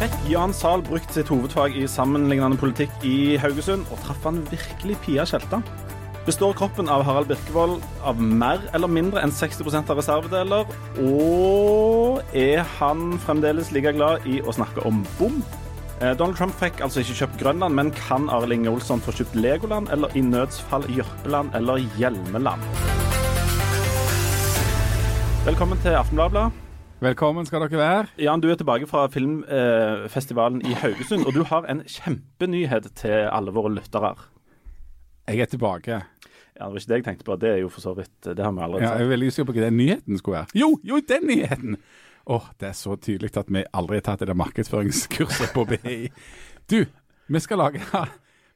Fikk Jan Zahl brukt sitt hovedfag i sammenlignende politikk i Haugesund, og traff han virkelig Pia Tjelta? Består kroppen av Harald Birkevold av mer eller mindre enn 60 av reservedeler? Og er han fremdeles like glad i å snakke om bom? Eh, Donald Trump fikk altså ikke kjøpt Grønland, men kan Arild Inge Olsson få kjøpt Legoland, eller i nødsfall Jørpeland eller Hjelmeland? Velkommen til Aftenbladet. Velkommen skal dere være. Jan, du er tilbake fra filmfestivalen i Haugesund, og du har en kjempenyhet til alle våre lyttere. Jeg er tilbake. Ja, Det var ikke det jeg tenkte på, det er jo for så vidt Det har vi allerede sagt. Ja, jeg er veldig usikker på hva den nyheten skulle være. Jo, jo, den nyheten! Åh, det er så tydelig at vi aldri har tatt det der markedsføringskurset på BI. Du, vi skal lage,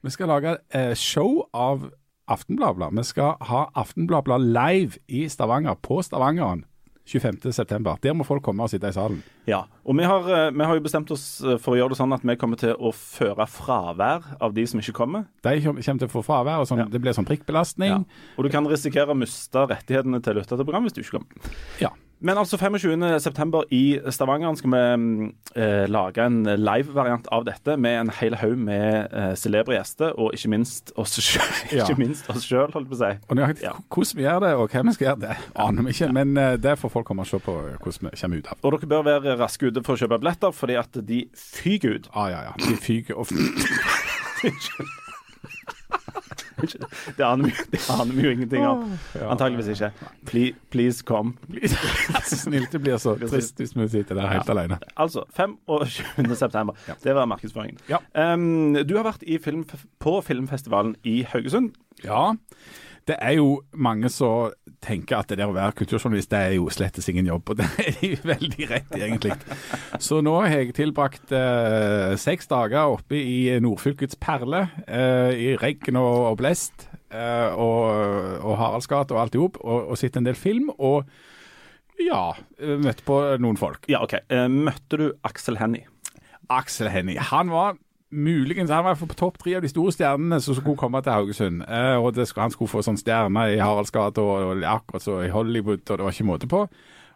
vi skal lage eh, show av Aftenbladblad. Vi skal ha Aftenbladblad live i Stavanger, på Stavangeren. 25.9. Der må folk komme og sitte i salen. Ja, og vi har, eh, vi har jo bestemt oss eh, for å gjøre det sånn at vi kommer til å føre fravær av de som ikke kommer. De kommer til å få fravær, og sånn, Ja. det blir sånn prikkbelastning. Ja. Og du kan risikere å miste rettighetene til å lytte til program hvis du ikke kommer. Ja. Men altså 25.9. i Stavanger skal vi mm, eh, lage en live-variant av dette med en hel haug med eh, celebre gjester, og ikke minst oss sjøl, Ja. minst oss selv, holdt på å si. Og nøyaktig Ja. hvordan vi gjør det, og hvem vi skal gjøre, det aner vi ikke. Men eh, det får folk komme og se på hvordan vi kommer ut av. Og dere bør være raske ute for å kjøpe billetter, fordi at de fyker ut. Ah, ja, ja. De fyker og Det aner vi, jo ingenting om. Antageligvis ikke. Please, please come. Så snilt det blir så trist hvis vi sitter der helt alene. Altså 25. september. Det var markedsføringen. Um, du har vært i film, på filmfestivalen i Haugesund. Ja, det er jo mange som tenker at det der å være kulturjournalist, det er jo slettes ingen jobb. Og det er de veldig rett i, egentlig. Så nå har jeg tilbrakt eh, seks dager oppe i nordfylkets perle, eh, i regn og, og blest, eh, og, og Haraldsgate og alt i hop, og, og sett en del film. Og ja, møtte møtt på noen folk. Ja, OK. Uh, møtte du Aksel Hennie? Aksel Hennie. Han var muligens han var på topp tre av de store stjernene som skulle komme til Haugesund. Eh, og det Han skulle få sånn stjerne i Haraldsgata og, og akkurat så i Hollywood, og det var ikke måte på.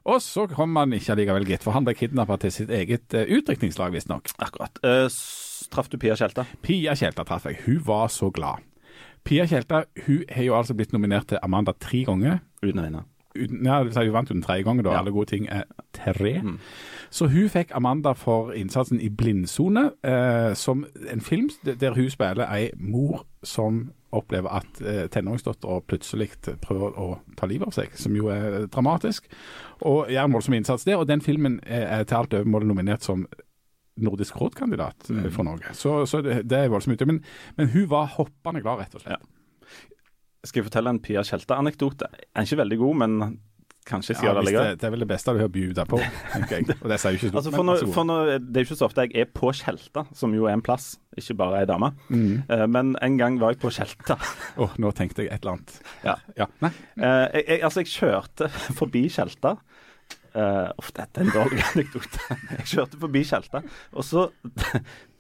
Og så kom han ikke allikevel, gitt, for han ble kidnappa til sitt eget uh, utdrikningslag, visstnok. Akkurat. Uh, traff du Pia Tjelta? Pia Tjelta traff jeg. Hun var så glad. Pia Tjelta hun har jo altså blitt nominert til Amanda tre ganger. Uten å vinne. Uten- Ja, Hun vant jo den tredje gangen, da Ja. alle gode ting er tre. Mm. Så hun fikk Amanda for innsatsen i 'Blindsone', eh, som en film der hun spiller ei mor som opplever at eh, tenåringsdattera plutselig prøver å ta livet av seg, som jo er dramatisk. Og gjør en voldsom innsats der. Og den filmen er, til alt overmål nominert som Nordisk råd-kandidat eh, for Norge. Så, så det, det er voldsomt ute. Men, men hun var hoppende glad, rett og slett. Skal jeg fortelle en Pia Tjelta-anekdote? Den er ikke veldig god, men kanskje jeg skal Ja, det likevel. det, det er vel det beste du har bjuda på, tenker jeg. Og det sier jo ikke stort, Altså for god. for nå, det er jo ikke så ofte jeg er på Tjelta, som jo er en plass, ikke bare ei dame. Mm. Uh, men en gang var jeg på Tjelta. Åh, nå tenkte jeg et eller annet. Ja. Ja. Nei. Uh, jeg, jeg, altså, jeg kjørte forbi Tjelta. Uh, of, dette er en dårlig anekdote. Jeg kjørte forbi Tjelta, og så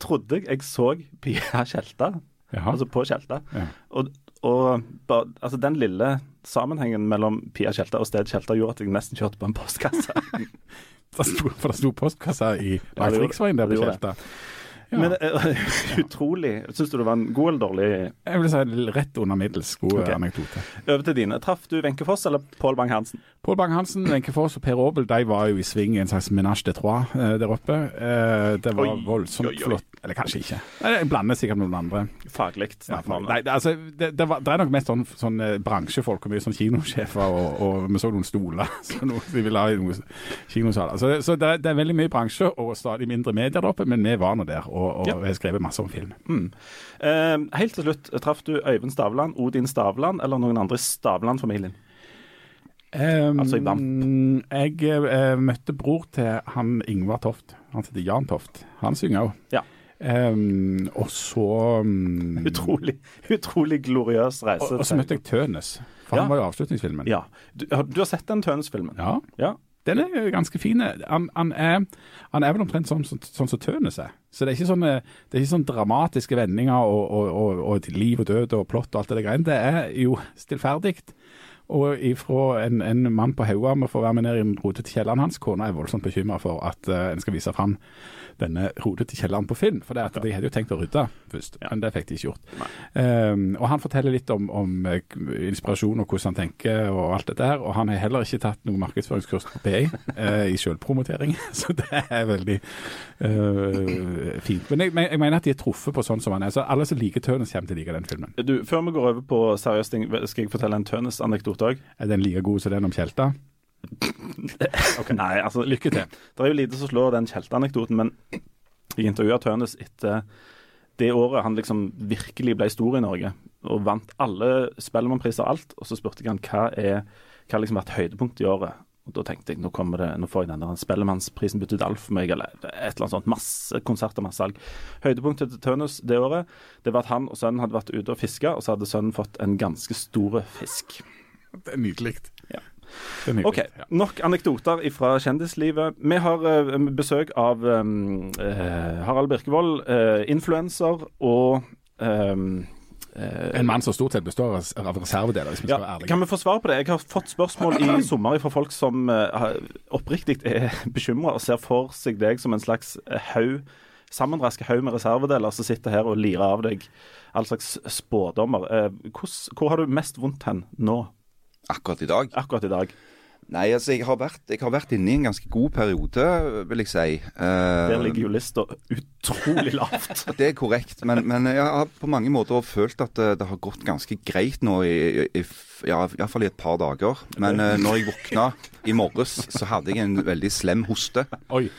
trodde jeg jeg så Pia Tjelta, altså på Tjelta. Ja. Og, og altså, den lille sammenhengen mellom Pia Tjelta og sted Tjelta gjorde at jeg nesten kjørte på en postkasse. Det sto, for det sto postkassa i Ja, Riksveien der på Tjelta. Ja. Men uh, utrolig Syns du det var en god eller dårlig jeg vil si rett under middels god okay. anekdote. Over til dine. Traff du Wenche Foss eller Pål Bang-Hansen? Pål Bang-Hansen, Wenche Foss og Per Aabel de var jo i sving i en slags menage de trois eh, der oppe. Eh, det var Oi, voldsomt oi, oi. flott. Eller kanskje ikke. Jeg blander sikkert med noen andre. Faglig snakker vi om. nei, det, altså, det, det, var, det er nok mest sånn, sånn eh, bransjefolk og mye sånn kinosjefer, og, og vi så noen stoler så noe, de ville ha i noen kinosaler. Så, så det, er veldig mye bransje og stadig mindre medier der oppe, men vi var nå der og, og Ja. har skrevet masse om film. Mm. Eh, helt til slutt, traff du Øyvind Stavland, Odin Stavland eller noen andre i Stavland-familien? Um, Altså i Jeg eh, møtte bror til han Ingvar Toft. Han heter Jan Toft. Han synger òg. Ja. Um, og så um, Utrolig, utrolig gloriøs reise. Og, og så møtte jeg Tønes, for Ja. han var jo avslutningsfilmen. Ja. Du, har- du har sett den Tønes-filmen? Ja, Ja. Den er ganske fin. Han, han, er, han er vel omtrent sånn som sånn, sånn Tønes er. Så det er ikke sånne, det er ikke sånn dramatiske vendinger og, og, og liv og død og plott og alt det der greiene. Det er jo stillferdig. Og ifra en, en mann på Haua må få være med ned i den rotete kjelleren hans. Kona er voldsomt bekymra for at uh, en skal vise fram denne rotete kjelleren på film. For det at de hadde jo tenkt å rydde først, Ja. men det fikk de ikke gjort. Um, og han forteller litt om, om eh, inspirasjon og hvordan han tenker og alt dette her. Og han har heller ikke tatt noen markedsføringskurs på BI uh, i selvpromotering, så det er veldig uh, fint. Men jeg, men jeg mener at de er truffet på sånn som han er. Så alle som liker Tønes, kommer til å like den filmen. Du, Før vi går over på seriøst ting, skal jeg fortelle en Tønes-anekdote òg? Er den like god som den om Tjelta? Nei, altså Lykke til. Det er jo lite som slår den kjelteanekdoten, men jeg intervjua Tønes etter det året han liksom virkelig ble stor i Norge, og vant alle Spellemannpriser og alt. Og så spurte jeg han hva er hva liksom vært høydepunktet i året. Og Da tenkte jeg nå kommer det, nå får jeg den der Spellemannsprisen byttet alt for meg, eller et eller annet sånt. Masse konserter, masse salg. Høydepunktet til Tønnes det året, det var at han og sønnen hadde vært ute og fiska, og så hadde sønnen fått en ganske stor fisk. Det er nydelig. Ja. OK, nok anekdoter fra kjendislivet. Vi har uh, besøk av eh, Harald Birkevold, uh, influenser og eh, eh, En mann som stort sett består av- reservedeler, hvis vi skal ja, være ærlige. kan vi få svar på det? Jeg har fått spørsmål i sommer fra folk som eh, oppriktig er bekymra og ser for seg deg som en slags eh, haug sammenraske haug med reservedeler som sitter her og lirer av deg all slags spådommer. Eh, hvordan- hvor har du mest vondt hen nå, Akkurat i dag? akkurat i dag? Nei, altså jeg har vært, jeg har vært inne i en ganske god periode, vil jeg si. Uh, Der ligger jo lista utrolig lavt. Det er korrekt, men, men jeg har på mange måter følt at det, det har gått ganske greit nå, i, i, i ja, iallfall i et par dager. Men uh, når jeg våkna i morges, så hadde jeg en veldig slem hoste. Oi.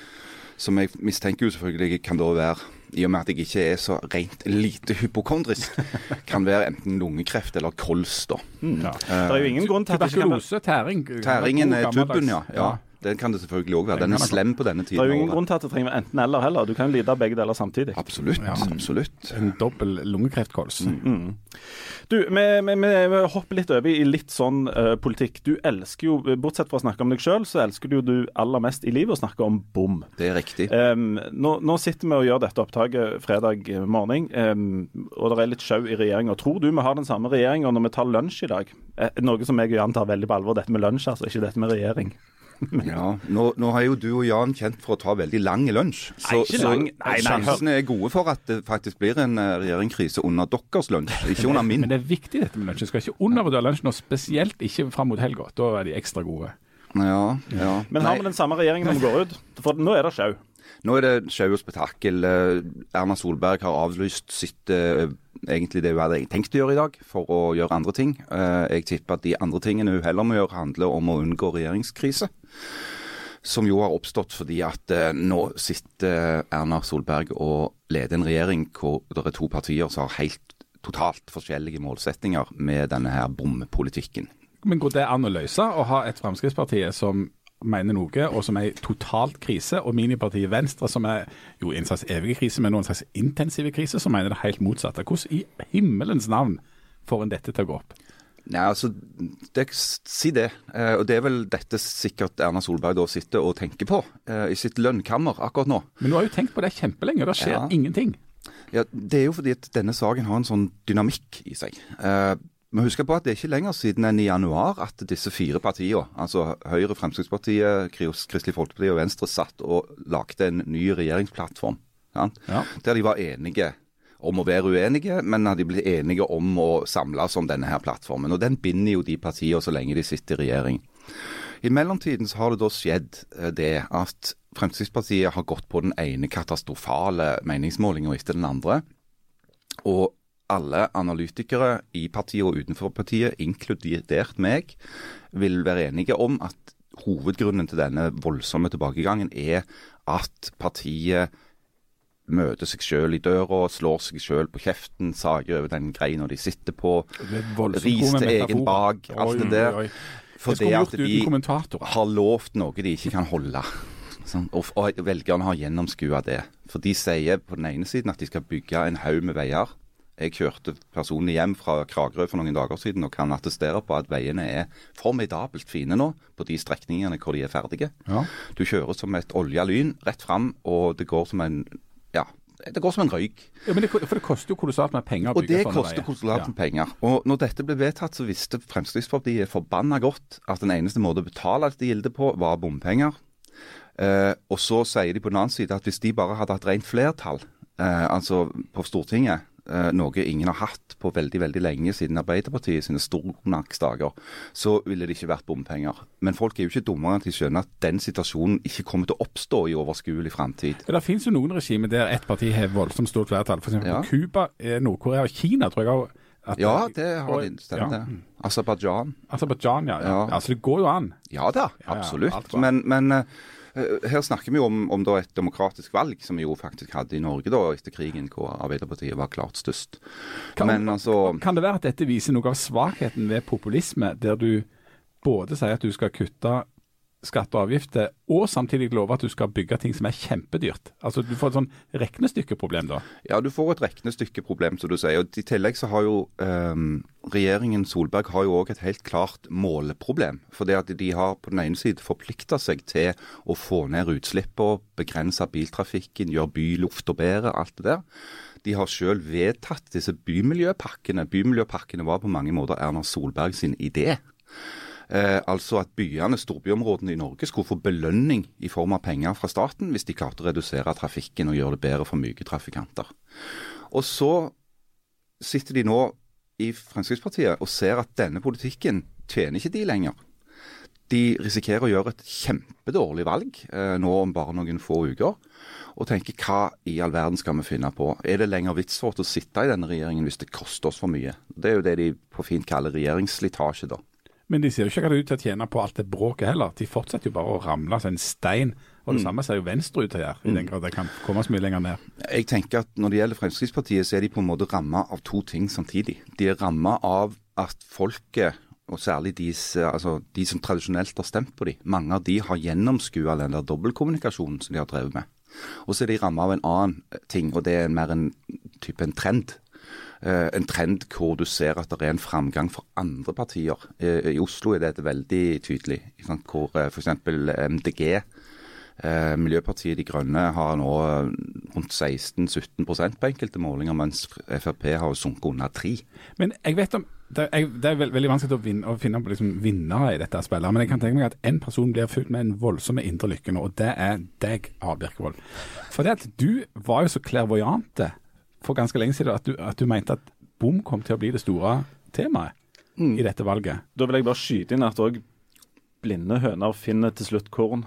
Som jeg mistenker jo selvfølgelig kan da være, i og med at jeg ikke er så rent lite hypokondrisk, kan være enten lungekreft eller kols, da. Ja. Det er jo ingen grunn til at Tuberkulose, tæring. Tæringen er tubben, ja. ja. Den kan det selvfølgelig òg være. Den er slem på denne tiden. Det er jo av ingen grunn til at det trenger enten-eller heller. Du kan jo lide av begge deler samtidig. Absolutt. Ja. absolutt. En dobbel lungekreftkols. Mm. Du, vi, vi, vi hopper litt over i litt sånn uh, politikk. Du elsker jo, bortsett fra å snakke om deg sjøl, så elsker du jo du aller mest i livet å snakke om bom. Det er riktig. Um, nå, nå sitter vi og gjør dette opptaket fredag morgen, um, og det er litt sjau i regjeringa. Tror du vi har den samme regjeringa når vi tar lunsj i dag? Eh, noe som jeg og Jan tar veldig på alvor, dette med lunsj, altså, ikke dette med regjering. Ja, nå, nå har jo du og Jan kjent for å ta veldig lang lunsj. Nei, ikke lang. Nei, nei, sjansene er gode for at det faktisk blir en uh, regjeringskrise under deres lunsj, ikke under min. Men det er viktig dette med lunsj. Skal ikke undervurdere lunsjen, og spesielt ikke fram mot helga. Da er de ekstra gode. Ja, ja. Men har vi den samme regjeringen når vi går ut? For nå er det sjau. Nå er det sjau og spetakkel. Eh, Erna Solberg har avlyst sitt eh, egentlig det hun hadde tenkt å gjøre i dag, for å gjøre andre ting. Eh, Jeg tipper at de andre tingene hun heller må gjøre, handler om å unngå regjeringskrise. Som jo har oppstått fordi at eh, nå sitter Erna Solberg og leder en regjering hvor det er to partier som har helt totalt forskjellige målsettinger med denne her bompolitikken. Men går det an å løse å ha et Fremskrittsparti som mener noe, og som er i totalt krise, og minipartiet Venstre, som er jo i en slags evig krise, men nå en slags intensive krise, som mener det helt motsatte. Hvordan i himmelens navn får en dette til å gå opp? Nei, altså, det, Si det. Eh, og det er vel dette sikkert Erna Solberg da sitter og tenker på eh, i sitt lønnkammer akkurat nå. Men nå har jo tenkt på det kjempelenge, og det skjer Ja. ingenting. Ja, Det er jo fordi at denne saken har en sånn dynamikk i seg. Eh, men husk på at det er ikke lenger siden enn i januar at disse fire partiene, altså Høyre, Fremskrittspartiet, Kristelig Folkeparti og Venstre, satt og lagde en ny regjeringsplattform. Ja. Der de var enige om å være uenige, men de blir enige om å samles om denne her plattformen. Og Den binder jo de partiene så lenge de sitter i regjering. I mellomtiden så har det da skjedd eh, det at Fremskrittspartiet har gått på den ene katastrofale meningsmålinga etter den andre. Og alle analytikere i partiet og utenfor partiet, inkludert meg, vil være enige om at hovedgrunnen til denne voldsomme tilbakegangen er at partiet møter seg sjøl i døra, slår seg sjøl på kjeften, sager over den greina de sitter på, ris til egen bak, alt det der. Fordi at de har lovt noe de ikke kan holde. Sånn, og, og velgerne har gjennomskua det. For de sier på den ene siden at de skal bygge en haug med veier. Jeg kjørte personlig hjem fra Kragerø for noen dager siden og kan attestere på at veiene er formidabelt fine nå på de strekningene hvor de er ferdige. Ja. Du kjører som et olja lyn rett fram, og det går som en Det går som en røyk. Ja, men det, For det koster jo kolossalt med penger å Og det koster kolossalt Ja. med penger. Og når dette ble vedtatt, så visste Fremskrittspartiet forbanna godt at den eneste måten å betale dette gildet på, var bompenger. Eh, og så sier de på den annen side at hvis de bare hadde hatt rent flertall, eh, altså på Stortinget, eh, noe ingen har hatt på veldig veldig lenge siden Arbeiderpartiet sine stormaktsdager, så ville det ikke vært bompenger. Men folk er jo ikke dummere enn at de skjønner at den situasjonen ikke kommer til å oppstå i overskuelig framtid. Ja, Det finnes jo noen regimer der ett parti har voldsomt stort flertall. F.eks. Ja. Cuba, eh, Nord-Korea og Kina, tror jeg òg. Ja, det har de. Ja. det. Aserbajdsjan. Aserbajdsjan, ja, ja. Ja. Altså, det går jo an. Ja da, ja, absolutt. men men eh, her snakker vi jo om, om et demokratisk valg, som vi jo faktisk hadde i Norge da etter krigen, hvor Arbeiderpartiet var klart størst. Kan- Men altså Kan det være at dette viser noe av svakheten ved populisme, der du både sier at du skal kutte skatter og avgifter, og samtidig love at du skal bygge ting som er kjempedyrt? Altså Du får et sånn regnestykkeproblem da. Ja, du får et regnestykkeproblem, som du sier. og I tillegg så har jo eh, regjeringen Solberg har jo òg et helt klart måleproblem. For det at de har på den ene side forplikta seg til å få ned utslippene, begrense biltrafikken, gjøre bylufta bedre, alt det der. De har selv vedtatt disse bymiljøpakkene. Bymiljøpakkene var på mange måter Erna Solberg sin idé. Eh, altså at byene, storbyområdene i Norge skulle få belønning i form av penger fra staten hvis de klarte å redusere trafikken og gjøre det bedre for myke trafikanter. Og så sitter de nå i Fremskrittspartiet og ser at denne politikken tjener ikke de lenger. De risikerer å gjøre et kjempedårlig valg eh, nå om bare noen få uker. Og tenker hva i all verden skal vi finne på? Er det lenger vits for oss å sitte i denne regjeringen hvis det koster oss for mye? Det er jo det de på fint kaller regjeringsslitasje, da. Men de ser jo ikke akkurat ut til å tjene på alt det bråket heller. De fortsetter jo bare å ramle som en stein. Og det samme ser jo Venstre ut til å gjøre, i den grad det kan komme så mye lenger ned. Jeg tenker at Når det gjelder Fremskrittspartiet, så er de på en måte ramma av to ting samtidig. De er ramma av at folket, og særlig de, altså, de som tradisjonelt har stemt på dem, mange av de har gjennomskua den der dobbeltkommunikasjonen som de har drevet med. Og så er de ramma av en annen ting, og det er mer en type en trend. Eh, en trend hvor du ser at det er en framgang for andre partier. Eh, I Oslo er dette veldig tydelig. Hvor uh, f.eks. MDG, eh, Miljøpartiet De Grønne, har nå eh, rundt 16-17% på enkelte målinger, mens Frp har sunket under 3 Men jeg vet om det er, det er veld, veldig vanskelig å, vinne, å finne liksom, vinnere i dette spillet. Men jeg kan tenke meg at en person blir fulgt med en voldsom indre lykke nå, og det er deg, Birkevold. For det at du var jo så klærvoajante for ganske lenge siden at du, at du mente at bom kom til å bli det store temaet i dette valget. Da vil jeg bare skyte inn at òg blinde høner finner til slutt korn.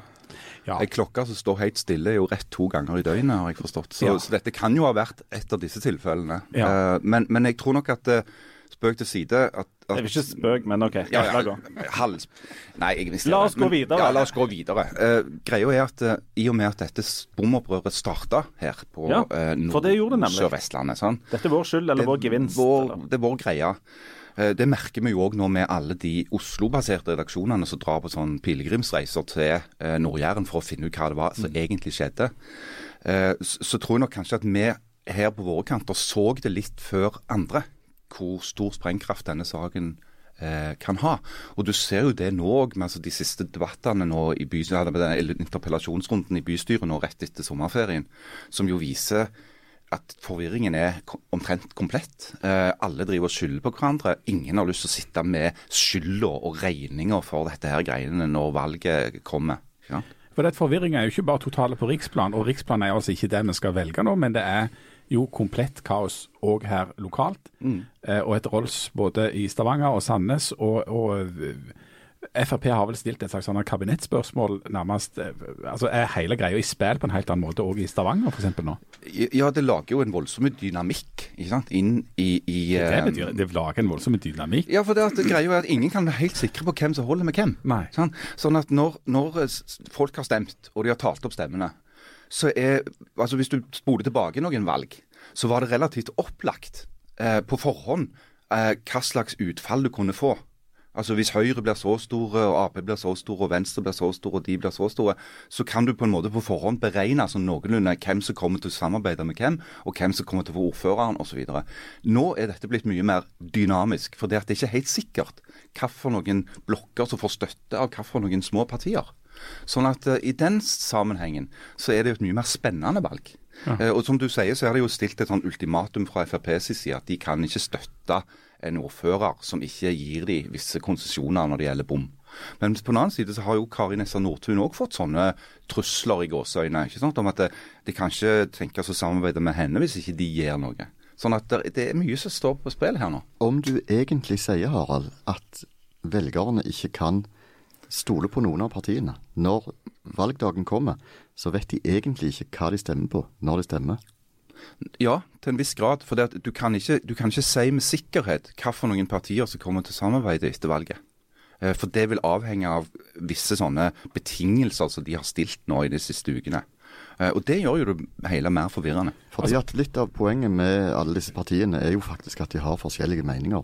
Ja. Ei klokke som står helt stille, er jo rett to ganger i døgnet, har jeg forstått. Så, Ja. så dette kan jo ha vært et av disse tilfellene. Ja. Uh, men, men jeg tror nok at eh, Spøk til side at, at Det er ikke spøk, men OK. Ja, ja, hals... Nei, jeg visste La oss gå men- videre. Ja, la oss gå videre. Uh, greia er at uh, i og med at dette bomopprøret starta her på Ja, eh, for det gjorde det nemlig. Sør-Vestlandet sånn, Dette er vår skyld eller vår gevinst. Vår, det er vår greie. Eh, Det merker vi jo òg nå med alle de Oslo-baserte redaksjonene som drar på sånn pilegrimsreiser til eh, Nord-Jæren for å finne ut hva det var som Mm. egentlig skjedde. Eh, Så, så tror jeg nok kanskje at vi her på våre kanter så det litt før andre, hvor stor sprengkraft denne saken eh, kan ha. Og du ser jo det nå med altså, de siste debattene nå i bystyret, interpellasjonsrunden i bystyret nå rett etter sommerferien, som jo viser at forvirringen er omtrent komplett. Eh, alle driver og skylder på hverandre. Ingen har lyst til å sitte med skylda og regninga for dette her greiene når valget kommer. Ja. For det Forvirring er jo ikke bare totale på riksplan, og riksplan er altså ikke det vi skal velge nå, men det er jo komplett kaos òg her lokalt. Eh, og et Rolls både i Stavanger og Sandnes. Og, og eh, Frp har vel stilt et slags sånn kabinettspørsmål nærmest. eh, altså Er hele greia i spill på en helt annen måte òg i Stavanger f.eks. nå? Ja, det lager jo en voldsom dynamikk ikke sant? inn i, i Det eh, betyr det lager en voldsom dynamikk. Ja, for det, at greia er at ingen kan være helt sikre på hvem som holder med hvem. Nei. Sånn, sånn at når, når folk har stemt, og de har talt opp stemmene, så er Altså hvis du spoler tilbake noen valg, så var det relativt opplagt eh, på forhånd eh, hva slags utfall du kunne få. Altså Hvis Høyre blir så store, og Ap blir så store, og Venstre blir så store, og de blir så store, så kan du på en måte på forhånd beregne altså noenlunde hvem som kommer til å samarbeide med hvem, og hvem som kommer til å få ordføreren osv. Nå er dette blitt mye mer dynamisk, for det, er ikke helt sikkert hvilke blokker som får støtte av hvilke små partier. Sånn at uh, i den sammenhengen så er det jo et mye mer spennende valg. Eh, og som du sier, så er det jo stilt et sånn ultimatum fra FrPs side at de kan ikke støtte en ordfører som ikke gir de visse konsesjoner når det gjelder bom. Men på den annen side så har jo Kari Nessa Nordtun òg fått sånne trusler i gåseøyne. ikke sant? Om at de, de kan ikke tenkes å samarbeide med henne hvis ikke de gjør noe. Sånn at det er mye som står på spill her nå. Om du egentlig sier, Harald, at velgerne ikke kan stole på noen av partiene. Når valgdagen kommer, så vet de egentlig ikke hva de stemmer på når de stemmer. Ja, til en viss grad. For du, kan ikke, du kan ikke si med sikkerhet hvilke partier som kommer til å samarbeide etter valget. Eh, For det vil avhenge av visse sånne betingelser som de har stilt nå i de siste ukene. Eh, Og det gjør jo det hele mer forvirrende. Fordi at Litt av poenget med alle disse partiene er jo faktisk at de har forskjellige meninger.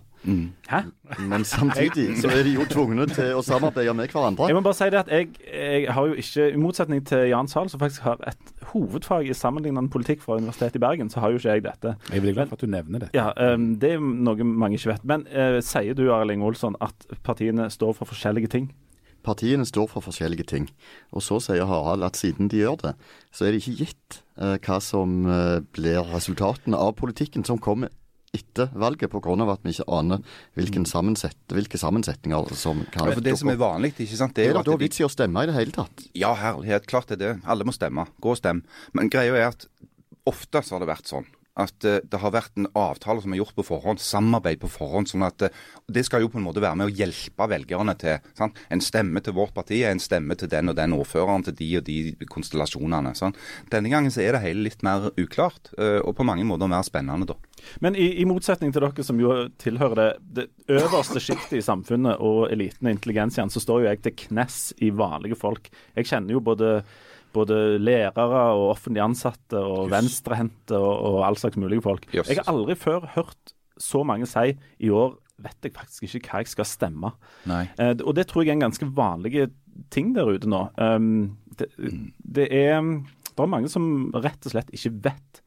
Hæ? Men samtidig så er de jo tvungne til å samarbeide med hverandre. Jeg må bare si det at jeg, jeg har jo ikke, i motsetning til Jan Sahl, som faktisk har et hovedfag i sammenlignende politikk fra Universitetet i Bergen, så har jo ikke jeg dette. Jeg er veldig glad for at du nevner dette. Ja, um, Det er noe mange ikke vet. Men uh, sier du Arling Olsson, at partiene står for forskjellige ting? Partiene står for forskjellige ting. Og så sier Harald at siden de gjør det, så er det ikke gitt eh, hva som eh, blir resultatene av politikken som kommer etter valget, pga. at vi ikke aner hvilken sammensett, hvilke sammensetninger som kan Ja, for Det som er vanlig, ikke sant, det Er er det da vits i å stemme i det hele tatt? Ja, herlighet. Klart det er det. Alle må stemme. Gå og stem. Men greia er at ofte så har det vært sånn at eh, det har vært en avtale som er gjort på forhånd, samarbeid på forhånd. sånn at eh, Det skal jo på en måte være med å hjelpe velgerne til sant? En stemme til vårt parti er en stemme til den og den ordføreren, til de og de konstellasjonene. Sånn. Denne gangen så er det hele litt mer uklart, eh, og på mange måter mer spennende, da. Men i, i motsetning til dere som jo tilhører det, det øverste sjiktet i samfunnet og eliten og intelligensiaen, så står jo jeg til knes i vanlige folk. Jeg kjenner jo både både lærere og offentlig ansatte og venstrehendte og, og all slags mulige folk. Jøss. Jeg har aldri før hørt så mange si i år vet jeg faktisk ikke hva jeg skal stemme. Eh, og det tror jeg er en ganske vanlig ting der ute nå. Um, det, det, er, det er mange som rett og slett ikke vet.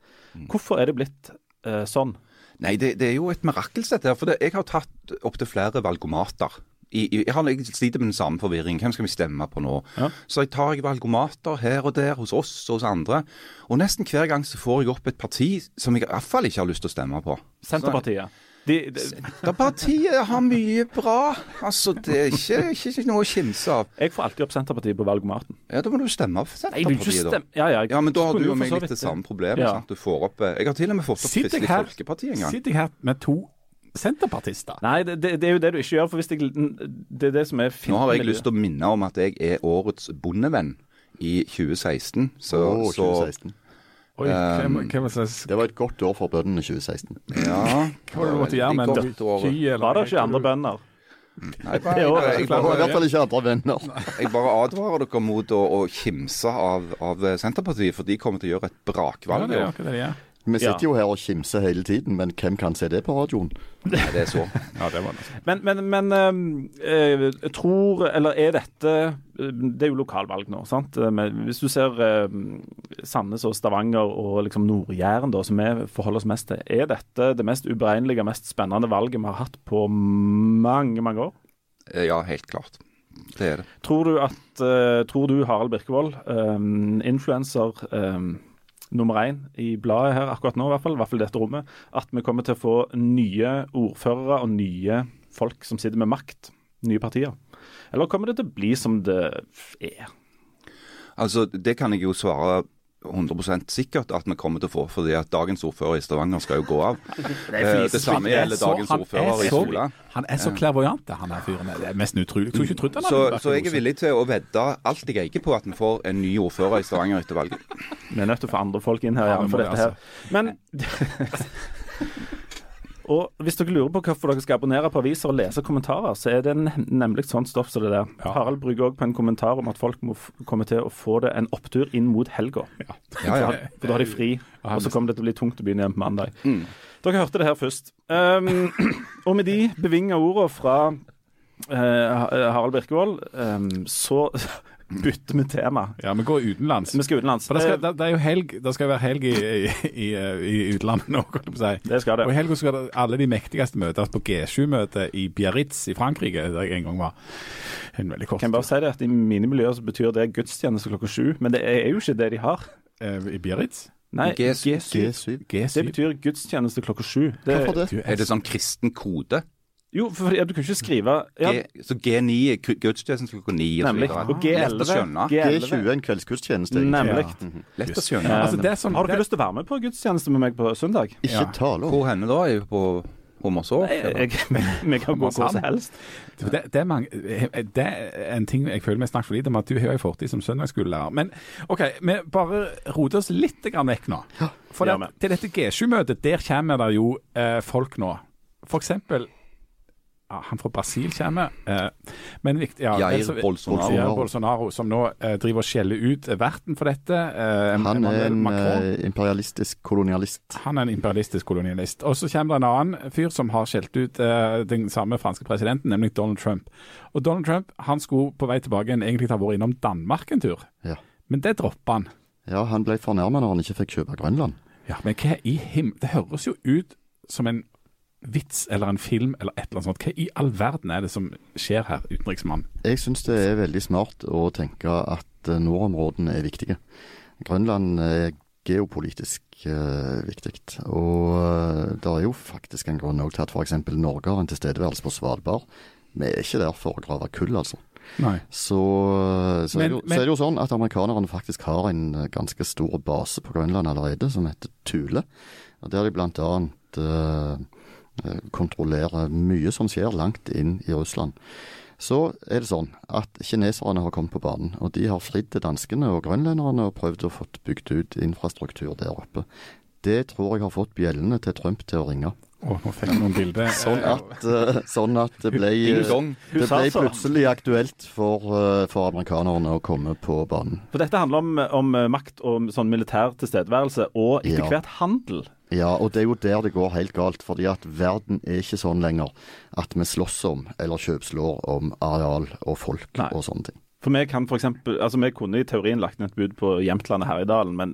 Hvorfor er det blitt eh, sånn? Nei, det, det er jo et mirakel, dette her. For det, jeg har tatt opptil flere valgomater. I, i, jeg, har, jeg sliter med den samme forvirring. Hvem skal vi stemme på nå? Ja. Så jeg tar jeg valgomater her og der, hos oss og hos andre. Og nesten hver gang så får jeg opp et parti som jeg i hvert fall ikke har lyst til å stemme på. Senterpartiet. De, de, Senterpartiet har mye bra. Altså, det er ikke, ikke, ikke noe å kimse av. jeg får alltid opp Senterpartiet på valgomaten. Ja, Da må du stemme for Senterpartiet, da. Ja, ja, Ja, men da har du og meg litt det samme problemet. Ja. sant? Du får opp eh, Jeg har til og med fått opp Kristelig Folkeparti en gang. sitter jeg her med to senterpartister? Nei, det, det, det er jo det du ikke gjør. for hvis jeg, Det er det som er fint Nå har jeg lyst til å minne om at jeg er årets bondevenn i 2016. Så, Å, 2016. Oi, hvem, hvem slags Det var et godt år for bøndene 2016. ja Hva var det du måtte gjøre med en Veldig godt år. sky? eller- Var det ikke andre bønder? Nei, jeg, jeg, jeg, Det i bare, hvert fall ikke andre venner. jeg bare advarer dere mot å, å kimse av, av Senterpartiet, for de kommer til å gjøre et brakvalg. Ja, det er det de gjør. Vi sitter Ja. jo her og kimser hele tiden, men hvem kan se det på radioen? Nei, det er så. Ja, det var det. Men, men, men ehm, eh, tror Eller er dette eh, Det er jo lokalvalg nå, sant? Eh, Men hvis du ser øh, Sandnes og Stavanger og liksom Nord-Jæren, som vi forholder oss mest til, er dette det mest uberegnelige, mest spennende valget vi har hatt på mange, mange år? Ja, helt klart. Det er det. Tror du at øh, Tror du Harald Birkevold, um, influenser nummer én i bladet her akkurat nå, i hvert fall, i hvert fall dette rommet, at vi kommer til å få nye ordførere og nye folk som sitter med makt? Nye partier? Eller kommer det til å bli som det er? Altså, Det kan jeg jo svare 100% sikkert at vi kommer til å få, fordi at dagens ordfører i Stavanger skal jo gå av. Eh, Det samme er gjelder dagens er ordfører i Sola. Han er så klærvoajant, han her fyren. Det er nesten utrolig. Jeg ikke trodd han Så, hadde vært så jeg er villig til å vedde alt jeg eier på at vi får en ny ordfører i Stavanger etter valget. Vi er nødt til å få andre folk inn her. Ja, for dette her. Men Og hvis dere lurer på hvorfor dere skal abonnere på aviser og lese kommentarer, så er det nemlig sånn stoff som det der. Ja. Harald brygger òg på en kommentar om at folk må komme til å få det en opptur inn mot helga. Ja. Ja, ja. For da har de fri, og så kommer det til å bli tungt å begynne igjen på mandag. Mm. Dere hørte det her først. Um, og med de bevinga ordene fra uh, Harald Birkevold, um, så bytter vi tema. Ja, vi går utenlands. Vi skal utenlands. For det, skal, Eh, det, det er jo helg, det skal være helg i, i, i, i utlandet nå, kan du si. Det skal det. Og i helga skal alle de mektigste møtes på G7-møtet i Biarritz i Frankrike, der jeg en gang var. En veldig kort Kan jeg bare si det at I mine miljøer så betyr det gudstjeneste klokka sju, men det er jo ikke det de har. eh, i Biarritz. Nei, G7. G7. G7. Det G7. betyr gudstjeneste klokka sju. Hvorfor det? Er det sånn kristen kode? Jo, for ja, du kan ikke skrive ja, G, så G9 gudstjenesten ku- gå 9 og så videre. Og Lett å G11. skjønne. G20 er en kveldsgudstjeneste. egentlig. Nemlig. Ja. Lett å skjønne. Eh, Altså, det er sånn- har dere det- lyst til å være med på gudstjeneste med meg på søndag? Ikke Ja. tale om. Hvor henne da? Er vi på Hommersår? Jeg, jeg, vi kan gå hvor som helst. Det, det, er mange, det er en ting jeg føler vi snakker for lite om, at du har jo en fortid som søndagsskolelærer. Men OK, vi bare roter oss litt grann vekk nå. For gjør det, til dette G7-møtet, der kommer det jo eh, folk nå. For eksempel han fra Brasil kommer. Eh, men viktig ja, Jair så- Bolsonaro. Jair Bolsonaro, som nå eh, driver og skjeller ut verten for dette. Eh, Han er en Macron. imperialistisk kolonialist. Han er en imperialistisk kolonialist. Og så kommer det en annen fyr som har skjelt ut den samme franske presidenten, nemlig Donald Trump. Og Donald Trump han skulle på vei tilbake igjen egentlig ha vært innom Danmark en tur, Ja. men det droppa han. ja, han ble fornærmet når han ikke fikk kjøpe Grønland. Ja, Men hva i him... Det høres jo ut som en vits eller en film eller et eller annet sånt. Hva i all verden er det som skjer her, utenriksmann? Jeg syns det er veldig smart å tenke at eh, nordområdene er viktige. Grønland er geopolitisk uh, viktig. Og uh, det er jo faktisk en grunn til at f.eks. Norge har en tilstedeværelse på Svalbard. Vi er ikke der for å grave kull, altså. Nei. Så, så, Men- er jo- men- så er det jo sånn at amerikanerne faktisk har en eh, ganske stor base på Grønland allerede, som heter Thule. Og Der de blant annet eh, eh, kontrollerer mye som skjer langt inn i Russland. Så er det sånn at kineserne har kommet på banen, og de har fridd til danskene og grønlenderne og prøvd å få bygd ut infrastruktur der oppe. Det tror jeg har fått bjellene til Trump til å ringe. Oh, nå fikk jeg noen bilder. Sånn at, eh, sånn at det ble det ble plutselig aktuelt for, eh, for amerikanerne å komme på banen. For dette handler om, om makt og sånn militær tilstedeværelse, og etter Ja. hvert handel. Ja, og det er jo der det går helt galt. fordi at verden er ikke sånn lenger at vi slåss om eller kjøpslår om areal og folk Nei. og sånne ting. For vi kan for eksempel, altså vi kunne i teorien lagt ned et bud på Jämtland og Herjedalen, men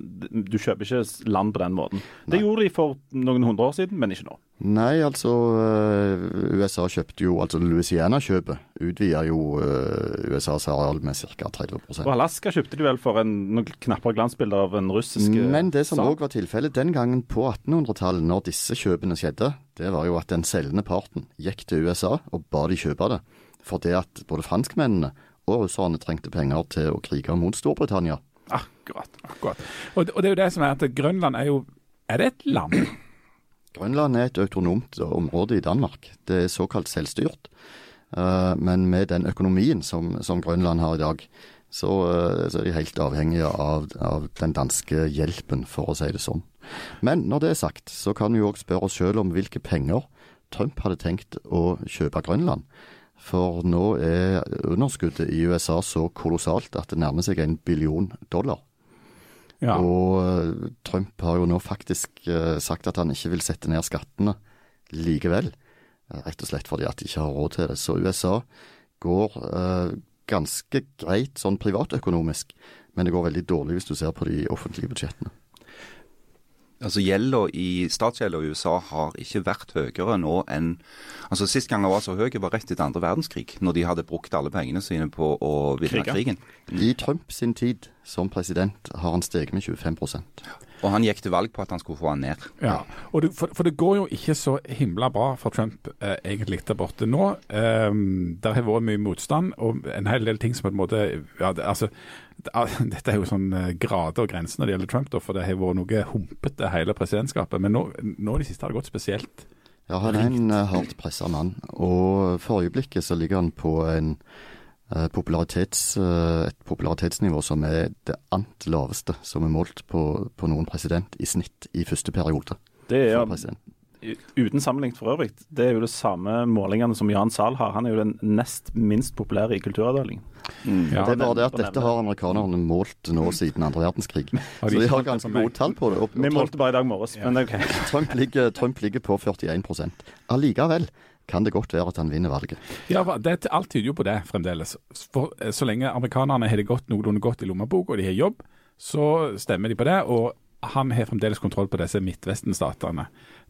du kjøper ikke land på den måten. Det gjorde de for noen hundre år siden, men ikke nå. Nei, altså eh, USA kjøpte jo Altså Louisiana-kjøpet utvida jo eh, USAs areal med ca. 30 Og Alaska kjøpte de vel for en, noen knapper glansbilder av en russisk eh, Men det som òg var tilfellet den gangen på 1800-tallet, når disse kjøpene skjedde, det var jo at den selgende parten gikk til USA og ba de kjøpe det. For det at både franskmennene russerne trengte penger til å krige mot Storbritannia. Akkurat. akkurat. Og, og det er jo det som er at Grønland er jo Er det et land? Grønland er et autonomt område i Danmark. Det er såkalt selvstyrt. Uh, Men med den økonomien som, som Grønland har i dag, så, uh, så er de helt avhengige av, av den danske hjelpen, for å si det sånn. Men når det er sagt, så kan vi jo òg spørre oss sjøl om hvilke penger Trump hadde tenkt å kjøpe Grønland. For nå er underskuddet i USA så kolossalt at det nærmer seg en billion dollar. Ja. Og eh, Trump har jo nå faktisk eh, sagt at han ikke vil sette ned skattene likevel. Eh, Rett og slett fordi at de ikke har råd til det. Så USA går eh, ganske greit sånn privatøkonomisk, men det går veldig dårlig hvis du ser på de offentlige budsjettene. Altså Gjelda i statsgjelda i USA har ikke vært høyere nå enn altså Sist gang den var så høy, var rett etter andre verdenskrig, når de hadde brukt alle pengene sine på å vinne krigen. I Trump sin tid som president har han steget med 25 Og han gikk til valg på at han skulle få han ned. Ja, og det, for, for det går jo ikke så himla bra for Trump eh, egentlig der borte nå. Eh, der har vært mye motstand og en hel del ting som på en måte ja, det, altså, ah, Dette er jo sånn eh, grader og grenser når det gjelder Trump, da, for det har vært noe humpete hele presidentskapet. Men nå, nå i det siste har det gått spesielt. Ja, han er en eh, hardt pressa mann, og for øyeblikket så ligger han på en popularitets, eh, et popularitetsnivå som er det ant laveste som er målt på, på noen president i snitt i første periode. Det er for jo uten sammenligning for øvrig. Det er jo det samme målingene som Jan Zahl har. Han er jo den nest minst populære i kulturavdelingen. Ja, det er bare det at dette har amerikanerne målt nå siden andre verdenskrig. Så de har ganske gode tall på det. Og, Vi målte bare i dag morges, men det er OK. Trump, ligger, Trump ligger på 41% Allikevel, kan det godt være at han vinner valget. Ja, det, Alt tyder jo på det fremdeles. For eh, Så lenge amerikanerne har det gått noenlunde godt i lommebok, og de har jobb, så stemmer de på det. og han har fremdeles kontroll på disse Midtvesten-statene.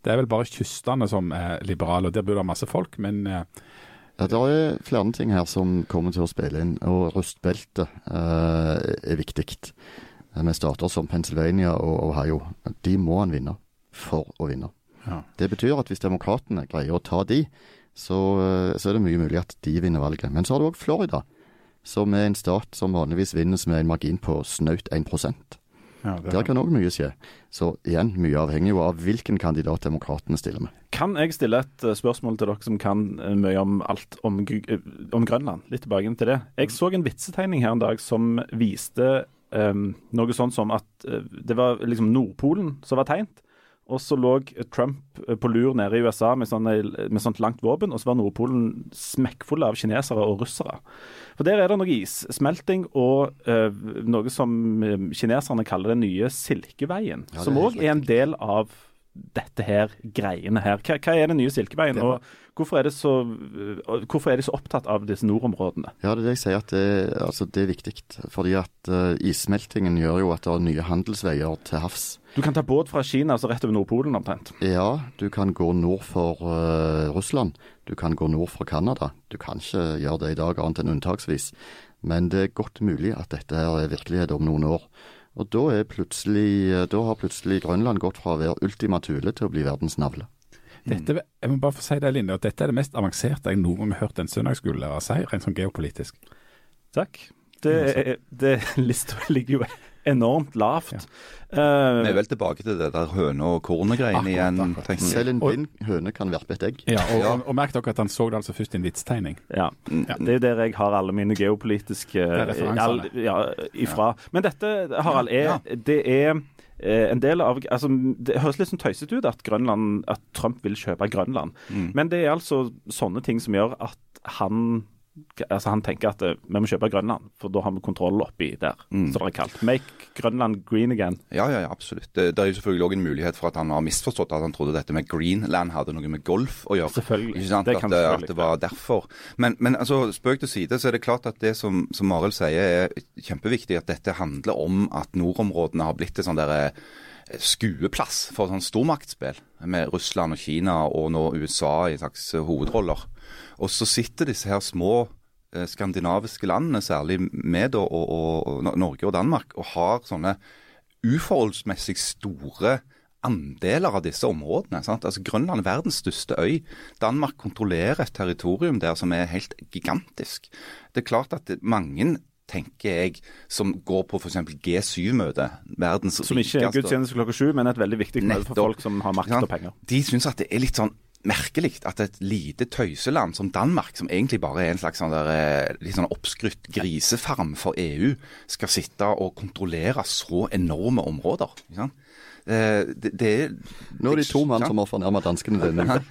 Det er vel bare kystene som er liberale, og der bor det masse folk, men eh, Ja, Det er flere ting her som kommer til å spille inn, og rustbeltet eh, er viktig. Eh, Med stater som Pennsylvania og Ohio. De må han vinne for å vinne. Ja. Det betyr at hvis demokratene greier å ta de, så, eh, så er det mye mulig at de vinner valget. Men så har du òg Florida, som er en stat som vanligvis vinnes med en margin på snaut 1 ja, det, Der kan òg mye skje. Så igjen, mye avhengig jo av hvilken kandidat demokratene stiller med. Kan jeg stille et eh, spørsmål til dere som kan eh, mye om alt om, om Grønland? Litt tilbake til det. Jeg så en vitsetegning her en dag som viste um, noe sånn som at det var liksom Nordpolen som var tegnet. Og så lå Trump eh, på lur nede i USA med, sånne, med sånt langt våpen, og så var Nordpolen smekkfull av kinesere og russere. For der er det noe issmelting og uh, noe som eh, kineserne kaller den nye Silkeveien, Ja, som òg er, er en del av dette her greiene her. Hva, hva er den nye Silkeveien, og hvorfor er, det så, hvorfor er de så opptatt av disse nordområdene? Ja, det er det jeg sier at det, altså, det er viktig. Fordi at uh, issmeltingen gjør jo at det er nye handelsveier til havs. Du kan ta båt fra Kina altså rett over Nordpolen omtrent. Ja, du kan gå nord for uh, Russland. Du kan gå nord for Canada. Du kan ikke gjøre det i dag, annet enn unntaksvis. Men det er godt mulig at dette er virkelighet om noen år. Og da, er eh, da har plutselig Grønland gått fra å være Ultima Thule til å bli verdens navle. dette, jeg må bare få si det, Linda, at dette er det mest avanserte jeg noen gang har hørt en søndagsskolelærer si, rent sånn geopolitisk. Takk. Det, er- det Lista ligger jo enormt lavt. Ja. uh, Vi er vel tilbake til det der høne- og kornet-greiene igjen. akkurat. Selv en blind høne kan verpe et egg. Ja, og, Ja. og, og merk dere at han så det altså først i en vitstegning. ja. Det er jo der jeg har alle mine geopolitiske er all, ja, ifra. Men dette, Harald, er, det er eh, en del av altså, Det høres litt sånn tøysete ut at, Grønland, at Trump vil kjøpe Grønland. Men det er altså sånne ting som gjør at han altså Han tenker at eh, vi må kjøpe Grønland, for da har vi kontroll oppi der, Så det er kalt. Make Grønland green again. Ja, ja, ja, absolutt. Det, det er jo selvfølgelig òg en mulighet for at han har misforstått at han trodde dette med Greenland hadde noe med golf å gjøre. Selvfølgelig. Ikke sant? Det kan at, selvfølgelig at det var derfor. Men, men altså, spøk til side, så er det klart at det som, som Marild sier er kjempeviktig, at dette handler om at nordområdene har blitt et sånn derre skueplass for sånn stormaktspill med Russland og Kina og nå USA i slags hovedroller. Og så sitter disse her små eh, skandinaviske landene, særlig med og, og, og Norge og Danmark, og har sånne uforholdsmessig store andeler av disse områdene. Sant? Altså Grønland er verdens største øy. Danmark kontrollerer et territorium der som er helt gigantisk. Det er klart at mange tenker jeg, som går på f.eks. G7-møtet. verdens Som ikke er rikeste- gudstjeneste klokka sju, men et veldig viktig møte for folk som har makt og penger. De syns at det er litt sånn merkelig at et lite tøyseland som Danmark, som egentlig bare er en slags sånn der, eh, litt sånn oppskrytt grisefarm for EU, skal sitte og kontrollere så enorme områder. Ikke sant? Eh, Det, det Nå er de to mann som har fornærma danskene denne.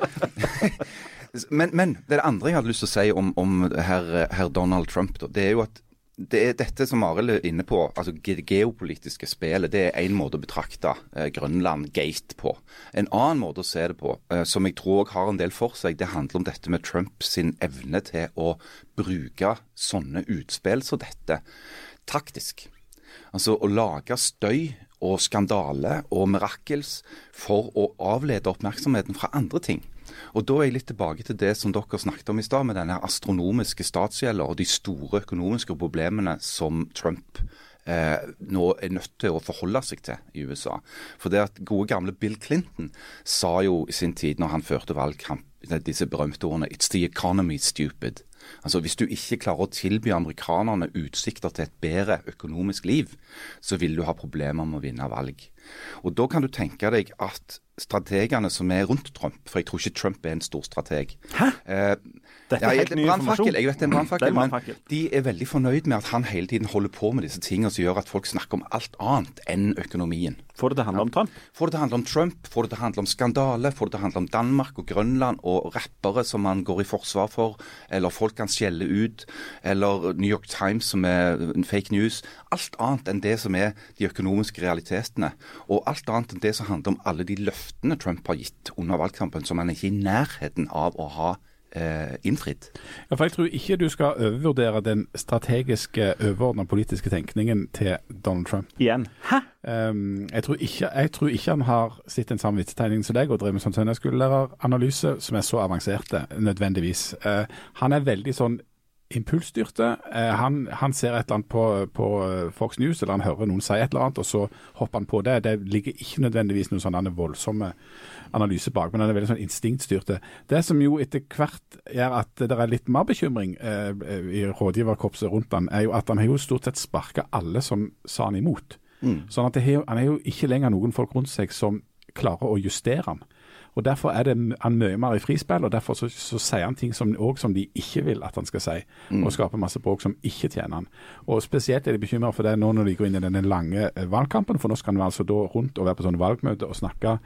Men, men det, andre jeg hadde lyst til å si om, om herr her Donald Trump, det er jo at det er dette som Arild er inne på, altså det geopolitiske spillet, det er én måte å betrakte eh, Grønland Gate på. En annen måte å se det på, eh, som jeg tror også har en del for seg, det handler om dette med Trumps evne til å bruke sånne utspill som dette taktisk. Altså å lage støy og skandale og mirakels for å avlede oppmerksomheten fra andre ting. Og Da er jeg litt tilbake til det som dere snakket om i stad, med denne astronomiske statsgjelda og de store økonomiske problemene som Trump eh, nå er nødt til å forholde seg til i USA. For det at gode gamle Bill Clinton sa jo i sin tid, når han førte valgkamp, disse berømte ordene 'It's the economy, stupid'. Altså Hvis du ikke klarer å tilby amerikanerne utsikter til et bedre økonomisk liv, så vil du ha problemer med å vinne valg. Og Da kan du tenke deg at strategene som er rundt Trump, for jeg tror ikke Trump er en stor strateg Hæ? Eh, Dette ja, er helt ny informasjon. Jeg vet det er en brannfakkel, men de er veldig fornøyd med at han hele tiden holder på med disse tingene som gjør at folk snakker om alt annet enn økonomien. Får det til å handle om Trump? Får det til å handle om Trump, får det til å handle om skandale, får det til å handle om Danmark og Grønland og rappere som han går i forsvar for, eller folk han skjeller ut, eller New York Times som er fake news. Alt annet enn det som er de økonomiske realitetene. Og alt annet enn det som handler om alle de løftene Trump har gitt under valgkampen, som han er ikke i nærheten av å ha innfridd. Ja, for Jeg tror ikke du skal overvurdere den strategiske, overordna politiske tenkningen til Donald Trump. Igjen. Hæ? Um, jeg, tror ikke, jeg tror ikke han har sett den samme vitsetegningen som deg og drevet med sånn søndagsskolelæreranalyse som er så avanserte, nødvendigvis. Uh, han er veldig sånn impulsstyrte. Uh, han, han, ser et eller annet på, på, Fox News, eller han hører noen si et eller annet, og så hopper han på det. Det ligger ikke nødvendigvis noen sånne voldsomme analyse bak, men han er veldig sånn instinktstyrte. Det som jo etter hvert gjør at det er litt mer bekymring eh, i rådgiverkorpset rundt han, er jo at han har jo stort sett sparka alle som sa han imot. Mm. Sånn at har, Han er jo ikke lenger noen folk rundt seg som klarer å justere han. Og Derfor er det han mye mer i frispill, og derfor så, så sier han ting som, som de ikke vil at han skal si, mm. og skaper masse bråk som ikke tjener han. Og Spesielt er de bekymra for det nå når de går inn i denne lange eh, valgkampen, for nå skal han altså da rundt og være på sånn valgmøte og snakke.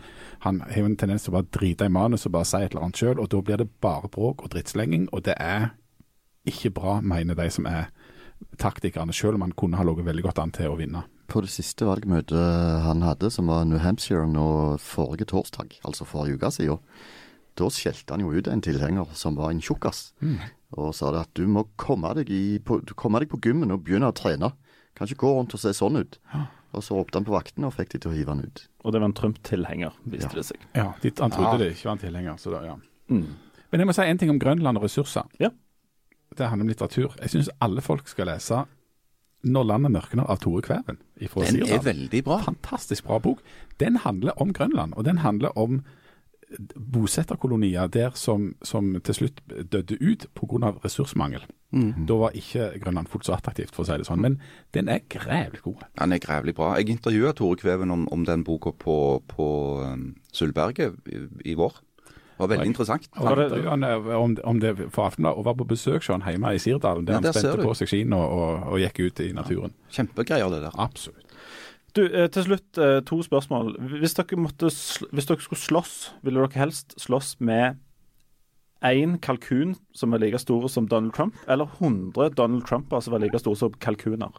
Han har en tendens til å bare drite i manus og bare si et eller annet sjøl, og da blir det bare bråk og drittslenging, og det er ikke bra, mener de som er taktikerne, selv om han kunne ha ligget veldig godt an til å vinne på det siste valgmøtet han hadde, som var New Hampshire nå forrige torsdag, altså forrige uke siden, da skjelte han jo ut en tilhenger som var en tjukkas, mm. og sa det at du må komme deg, i, på, komme deg på gymmen og begynne å trene. Kan ikke gå rundt og se sånn ut. Og så ropte han på vaktene og fikk de til å hive han ut. Og det var en Trump-tilhenger, viste ja. det seg. Ja, de, han trodde ja. det ikke var en tilhenger. Så da, ja. Mm. Men jeg må si en ting om Grønland og ressurser. Ja. Det handler om litteratur. Jeg syns alle folk skal lese 'Når landet mørkner' av Tore Kvæven. Den Sirdal. er veldig bra. Fantastisk bra bok. Den handler om Grønland, og den handler om bosetterkolonier der som, som til slutt døde ut pga. ressursmangel. Mm. Da var ikke Grønland fullt så attraktivt, for å si det sånn. Men den er grævlig god. Den er grævlig bra. Jeg intervjua Tore Kveven om, om den boka på, på um, Sølvberget i, i vår. Var veldig interessant. Var det, om, om det for Aftenbladet og var på besøk hos han hjemme i Sirdalen, der ja, han spente på seg skiene og, og, og, gikk ut i naturen. Kjempegreier det der. Absolutt. Du, eh, Til slutt eh, to spørsmål. Hvis dere, måtte, hvis dere skulle slåss, ville dere helst slåss med én kalkun som er like stor som Donald Trump, eller 100 Donald Trumper som er like store som kalkuner?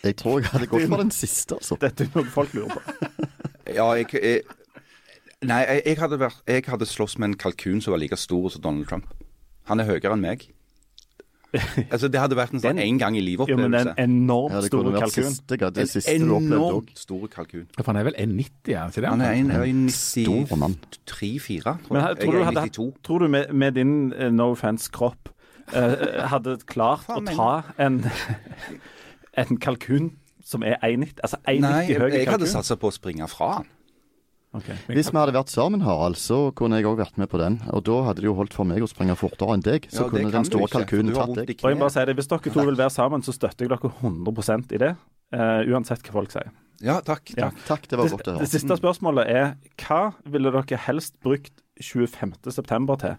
Jeg tror jeg hadde gått for den siste, altså. Dette er noe folk lurer på. ja, jeg, jeg Nei, jeg, jeg, hadde vært, jeg hadde slåss med en kalkun som var like stor som Donald Trump. Han er høyere enn meg. altså Det hadde vært en sånn en gang i livet-opplevelse. En enormt ja, stor kalkun. Siste, det siste en enormt stor kalkun. Ja, for han er vel 1,90, er han ikke det? Han er 1,93-4, tror jeg. Men, tror, du hadde, tror du med, med din uh, no offense-kropp uh, hadde klart å ta en, en kalkun som er 1,90 altså 1,90 høy kalkun? Nei, jeg hadde satsa på å springe fra han. Okay. Hvis vi hadde vært sammen, Harald, så kunne jeg òg vært med på den. Og da hadde det jo holdt for meg å springe fortere enn deg. Så ja, kunne den store kalkunen tatt deg. Og jeg bare sier det, Hvis dere to vil være sammen, så støtter jeg dere 100% i det. Uh, uansett hva folk sier. Ja, takk. Ja. takk. takk det var det, godt å høre. Det siste spørsmålet er hva ville dere helst brukt 25.9. til?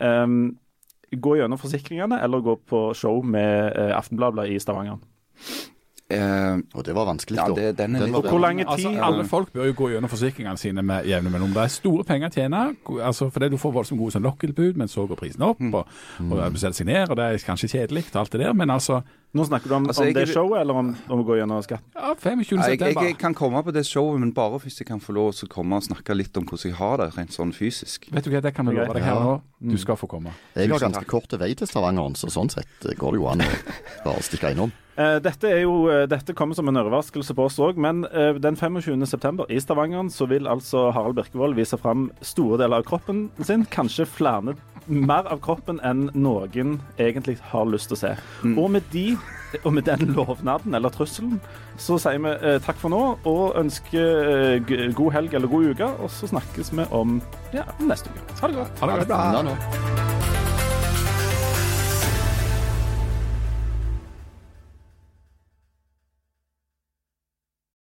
Um, gå gjennom forsikringene, eller gå på show med uh, Aftenbladet i Stavanger? Eh, og det var vanskelig, ja, det, den den og hvor lang tid altså, Alle folk bør jo gå gjennom forsikringene sine med jevne mellom. Det er store penger å tjene, altså, fordi du får voldsomt gode sånn lokkelbud, men så går prisen opp, mm. og, og bestiller seg ned, og det er kanskje kjedelig, alt det der, men altså nå snakker du om, altså, om det showet, eller om, om å gå gjennom skatt? Ja, 25. Jeg, jeg, jeg, kan komme på det showet, men bare hvis jeg kan få lov til å komme og snakke litt om hvordan jeg har det, rent sånn fysisk. Vet du hva, det kan vi love deg her nå. Du skal få komme. Jeg har ganske kort vei til Stavanger, så sånn sett går det jo an å bare stikke innom. Uh, dette, jo, uh, dette, kommer som en overraskelse på oss òg, men uh, den 25.9. i Stavanger så vil altså Harald Birkevold vise fram store deler av kroppen sin. Kanskje flere mer av kroppen enn noen egentlig har lyst til å se. Mm. Og, med de, og, med den lovnaden, eller trusselen, så sier vi eh, takk for nå og ønsker eh, god helg eller god uke. Og så snakkes vi om ja, neste uke. Ha det godt. Ha det godt. Ha det bra.